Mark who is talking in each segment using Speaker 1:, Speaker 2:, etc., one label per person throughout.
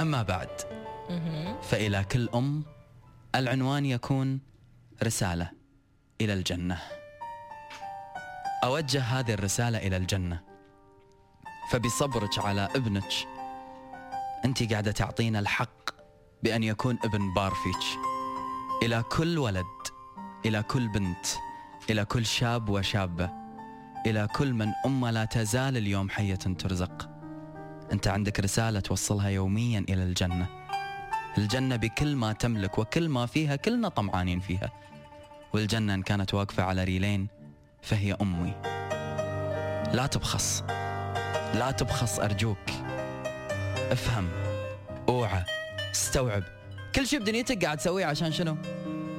Speaker 1: أما بعد فإلى كل أم العنوان يكون رسالة إلى الجنة. أوجه هذه الرسالة إلى الجنة. فبصبرك على ابنك أنت قاعدة تعطينا الحق بأن يكون ابن بار فيك. إلى كل ولد إلى كل بنت إلى كل شاب وشابة إلى كل من أمة لا تزال اليوم حية ترزق. أنت عندك رسالة توصلها يوميا إلى الجنة. الجنة بكل ما تملك وكل ما فيها كلنا طمعانين فيها. والجنة إن كانت واقفة على ريلين فهي أمي. لا تبخص. لا تبخص أرجوك. افهم. أوعى. استوعب. كل شيء بدنيتك قاعد تسويه عشان شنو؟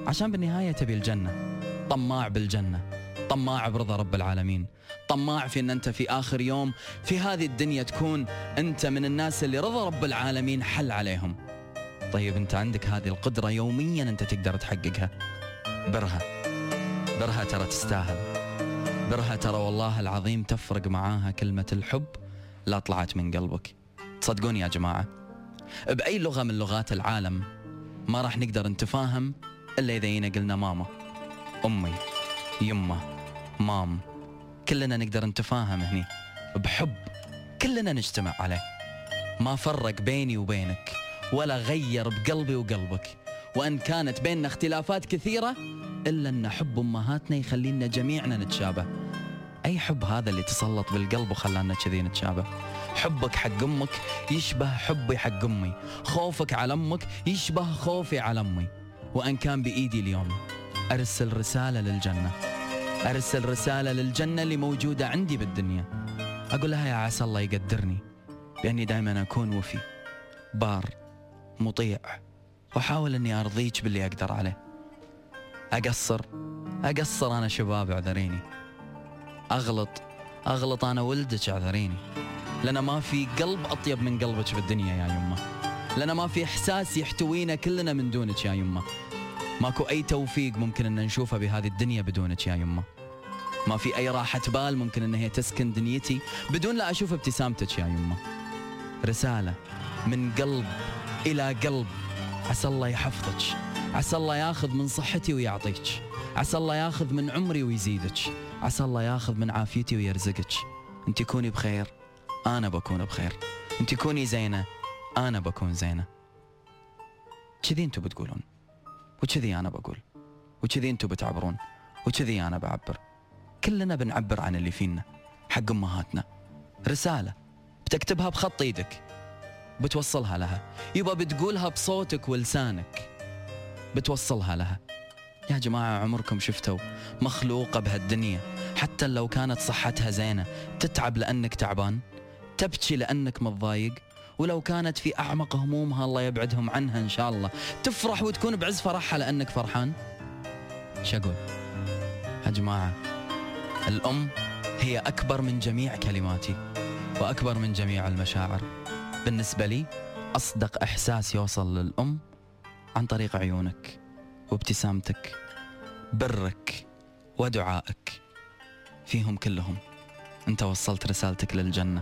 Speaker 1: عشان بالنهاية تبي الجنة. طماع بالجنة. طماع برضا رب العالمين. طماع في إن أنت في آخر يوم في هذه الدنيا تكون أنت من الناس اللي رضا رب العالمين حل عليهم. طيب أنت عندك هذه القدرة يوميا أنت تقدر تحققها. برها. برها ترى تستاهل. برها ترى والله العظيم تفرق معاها كلمة الحب لا طلعت من قلبك. تصدقوني يا جماعة بأي لغة من لغات العالم ما راح نقدر نتفاهم إلا إذا جينا قلنا ماما أمي يمه. مام كلنا نقدر نتفاهم هني بحب كلنا نجتمع عليه. ما فرق بيني وبينك ولا غير بقلبي وقلبك. وأن كانت بيننا اختلافات كثيرة إلا أن حب أمهاتنا يخلينا جميعنا نتشابه. أي حب هذا اللي تسلط بالقلب وخلانا كذي نتشابه؟ حبك حق أمك يشبه حبي حق أمي. خوفك على أمك يشبه خوفي على أمي. وأن كان بإيدي اليوم أرسل رسالة للجنة. أرسل رسالة للجنة اللي موجودة عندي بالدنيا. أقول لها يا عسى الله يقدرني بأني دائما أكون وفي بار مطيع وأحاول أني أرضيك باللي أقدر عليه. أقصر أقصر أنا شباب اعذريني أغلط أغلط أنا ولدك اعذريني لأن ما في قلب أطيب من قلبك بالدنيا يا يمه. لأن ما في إحساس يحتوينا كلنا من دونك يا يمه. ماكو أي توفيق ممكن أن نشوفه بهذه الدنيا بدونك يا يمه ما في أي راحة بال ممكن أن هي تسكن دنيتي بدون لا أشوف ابتسامتك يا يمه رسالة من قلب إلى قلب. عسى الله يحفظك. عسى الله ياخذ من صحتي ويعطيك. عسى الله ياخذ من عمري ويزيدك. عسى الله ياخذ من عافيتي ويرزقك. أنت كوني بخير أنا بكون بخير. أنت كوني زينة أنا بكون زينة. كذي أنتم بتقولون. وكذي أنا بقول وكذي أنتم بتعبرون وكذي أنا بعبر. كلنا بنعبر عن اللي فينا حق أمهاتنا. رسالة بتكتبها بخط إيدك بتوصلها لها. يبا بتقولها بصوتك ولسانك بتوصلها لها. يا جماعة عمركم شفتوا مخلوقة بهالدنيا؟ حتى لو كانت صحتها زينة تتعب لأنك تعبان؟ تبكي لأنك متضايق؟ ولو كانت في أعمق همومها الله يبعدهم عنها إن شاء الله. تفرح وتكون بعز فرحها لأنك فرحان؟ شو أقول؟ يا جماعة الأم هي أكبر من جميع كلماتي وأكبر من جميع المشاعر. بالنسبة لي أصدق إحساس يوصل للأم عن طريق عيونك وابتسامتك برك ودعائك فيهم كلهم. أنت وصلت رسالتك للجنة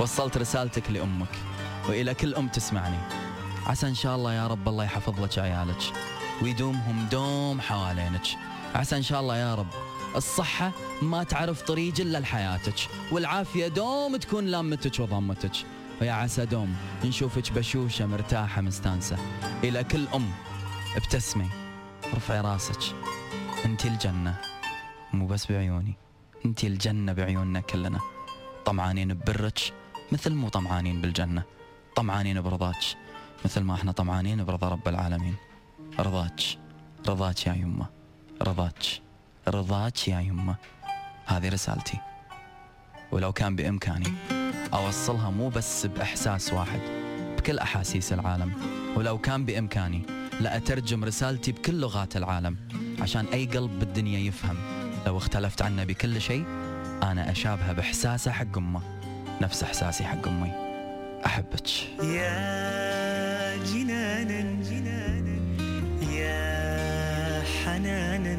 Speaker 1: وصلت رسالتك لأمك. وإلى كل أم تسمعني. عسى إن شاء الله يا رب الله يحفظ لك عيالك ويدومهم دوم حوالينك. عسى إن شاء الله يا رب الصحة ما تعرف طريق إلا لحياتك والعافية دوم تكون لامتك وضمتك. ويا عسى دوم نشوفك بشوشة مرتاحة مستانسة. إلى كل أم ابتسمي ارفعي راسك. أنت الجنة مو بس بعيوني أنت الجنة بعيوننا كلنا. طمعانين ببرك مثل مو طمعانين بالجنة. طمعانين برضاك. مثل ما إحنا طمعانين برضا رب العالمين. رضاك. رضاك يا يمة. رضاك. رضاك يا يمة. هذه رسالتي. ولو كان بإمكاني أوصلها مو بس بإحساس واحد بكل أحاسيس العالم. ولو كان بإمكاني لأترجم رسالتي بكل لغات العالم عشان أي قلب بالدنيا يفهم. لو اختلفت عنه بكل شيء أنا أشابهه بإحساسه حق أمة. نفس إحساسي حق أمي. أحبك.
Speaker 2: يا جنانا جنانا يا حنانا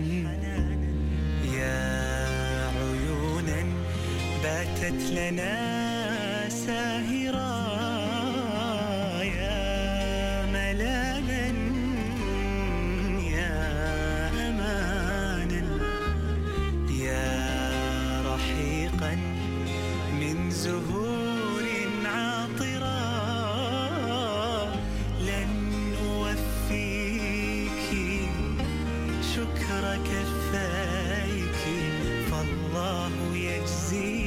Speaker 2: يا عيونا باتت لنا ساهرا. كفايك فالله يجزيك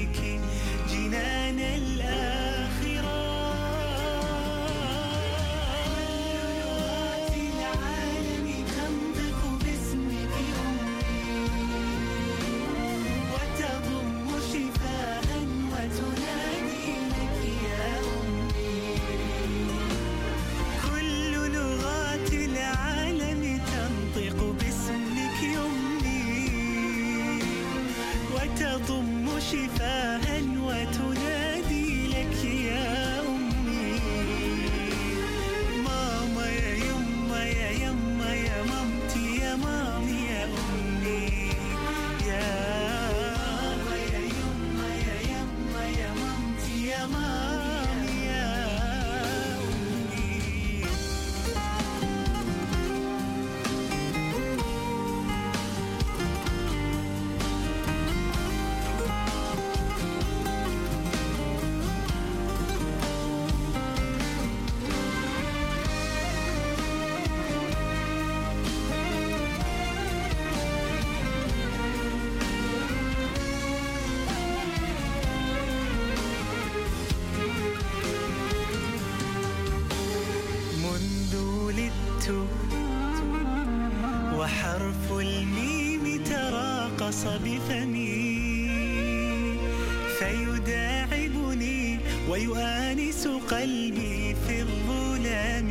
Speaker 2: شفاء وتنادي تراقص بفمي فيداعبني ويؤانس قلبي في الظلام.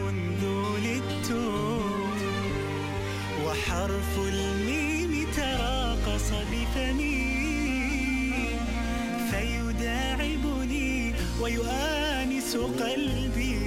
Speaker 2: منذ ولدت وحرف الميم تراقص بفمي فيداعبني ويؤانس قلبي